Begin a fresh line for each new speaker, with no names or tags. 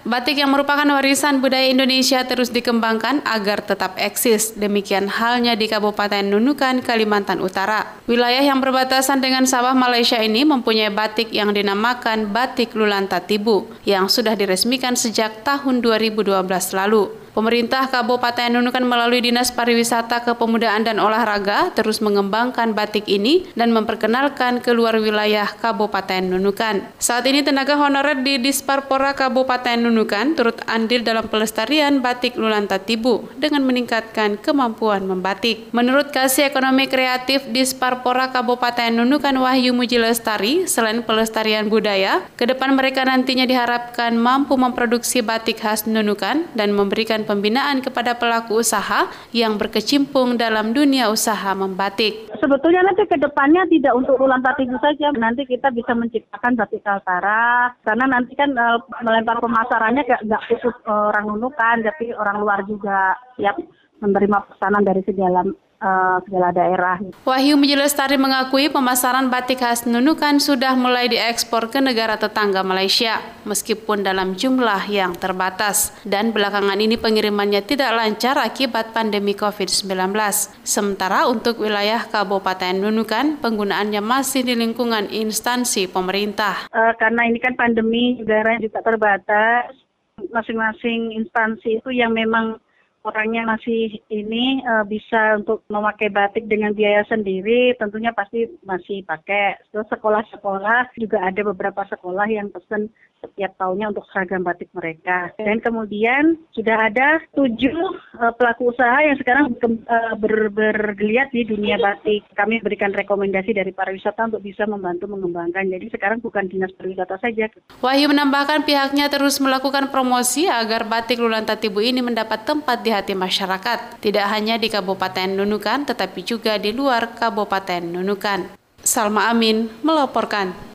Batik yang merupakan warisan budaya Indonesia terus dikembangkan agar tetap eksis. Demikian halnya di Kabupaten Nunukan, Kalimantan Utara. Wilayah yang berbatasan dengan Sabah, Malaysia ini mempunyai batik yang dinamakan Batik Lulanta Tibu yang sudah diresmikan sejak tahun 2012 lalu. Pemerintah Kabupaten Nunukan melalui Dinas Pariwisata Kepemudaan dan Olahraga terus mengembangkan batik ini dan memperkenalkan ke luar wilayah Kabupaten Nunukan. Saat ini tenaga honorer di Disparpora Kabupaten Nunukan turut andil dalam pelestarian batik Lulanta Tibu dengan meningkatkan kemampuan membatik. Menurut Kasih Ekonomi Kreatif Disparpora Kabupaten Nunukan Wahyu Mujilestari, selain pelestarian budaya, ke depan mereka nantinya diharapkan mampu memproduksi batik khas Nunukan dan memberikan memberikan pembinaan kepada pelaku usaha yang berkecimpung dalam dunia usaha membatik.
Sebetulnya nanti ke depannya tidak untuk ulang itu saja, nanti kita bisa menciptakan batik Kaltara, karena nanti kan uh, melempar pemasarannya nggak khusus orang nunukan, tapi orang luar juga. Siap menerima pesanan dari segala uh, segala daerah.
Wahyu Menjelestari mengakui pemasaran batik khas Nunukan sudah mulai diekspor ke negara tetangga Malaysia, meskipun dalam jumlah yang terbatas. Dan belakangan ini pengirimannya tidak lancar akibat pandemi COVID-19. Sementara untuk wilayah Kabupaten Nunukan, penggunaannya masih di lingkungan instansi pemerintah.
Uh, karena ini kan pandemi, negara juga terbatas, masing-masing instansi itu yang memang orangnya masih ini uh, bisa untuk memakai batik dengan biaya sendiri, tentunya pasti masih pakai. Terus sekolah-sekolah juga ada beberapa sekolah yang pesen setiap tahunnya untuk seragam batik mereka. Dan kemudian sudah ada tujuh uh, pelaku usaha yang sekarang uh, ber, bergeliat di dunia batik. Kami berikan rekomendasi dari pariwisata untuk bisa membantu mengembangkan. Jadi sekarang bukan dinas pariwisata saja.
Wahyu menambahkan pihaknya terus melakukan promosi agar batik Lulanta Tibu ini mendapat tempat di hati masyarakat, tidak hanya di Kabupaten Nunukan tetapi juga di luar Kabupaten Nunukan. Salma Amin melaporkan.